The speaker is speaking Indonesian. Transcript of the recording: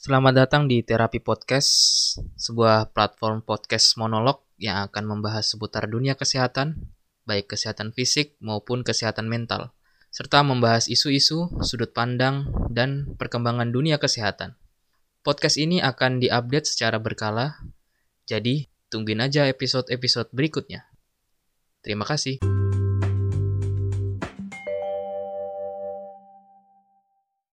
Selamat datang di Terapi Podcast, sebuah platform podcast monolog yang akan membahas seputar dunia kesehatan, baik kesehatan fisik maupun kesehatan mental, serta membahas isu-isu, sudut pandang, dan perkembangan dunia kesehatan. Podcast ini akan diupdate secara berkala, jadi tungguin aja episode-episode berikutnya. Terima kasih.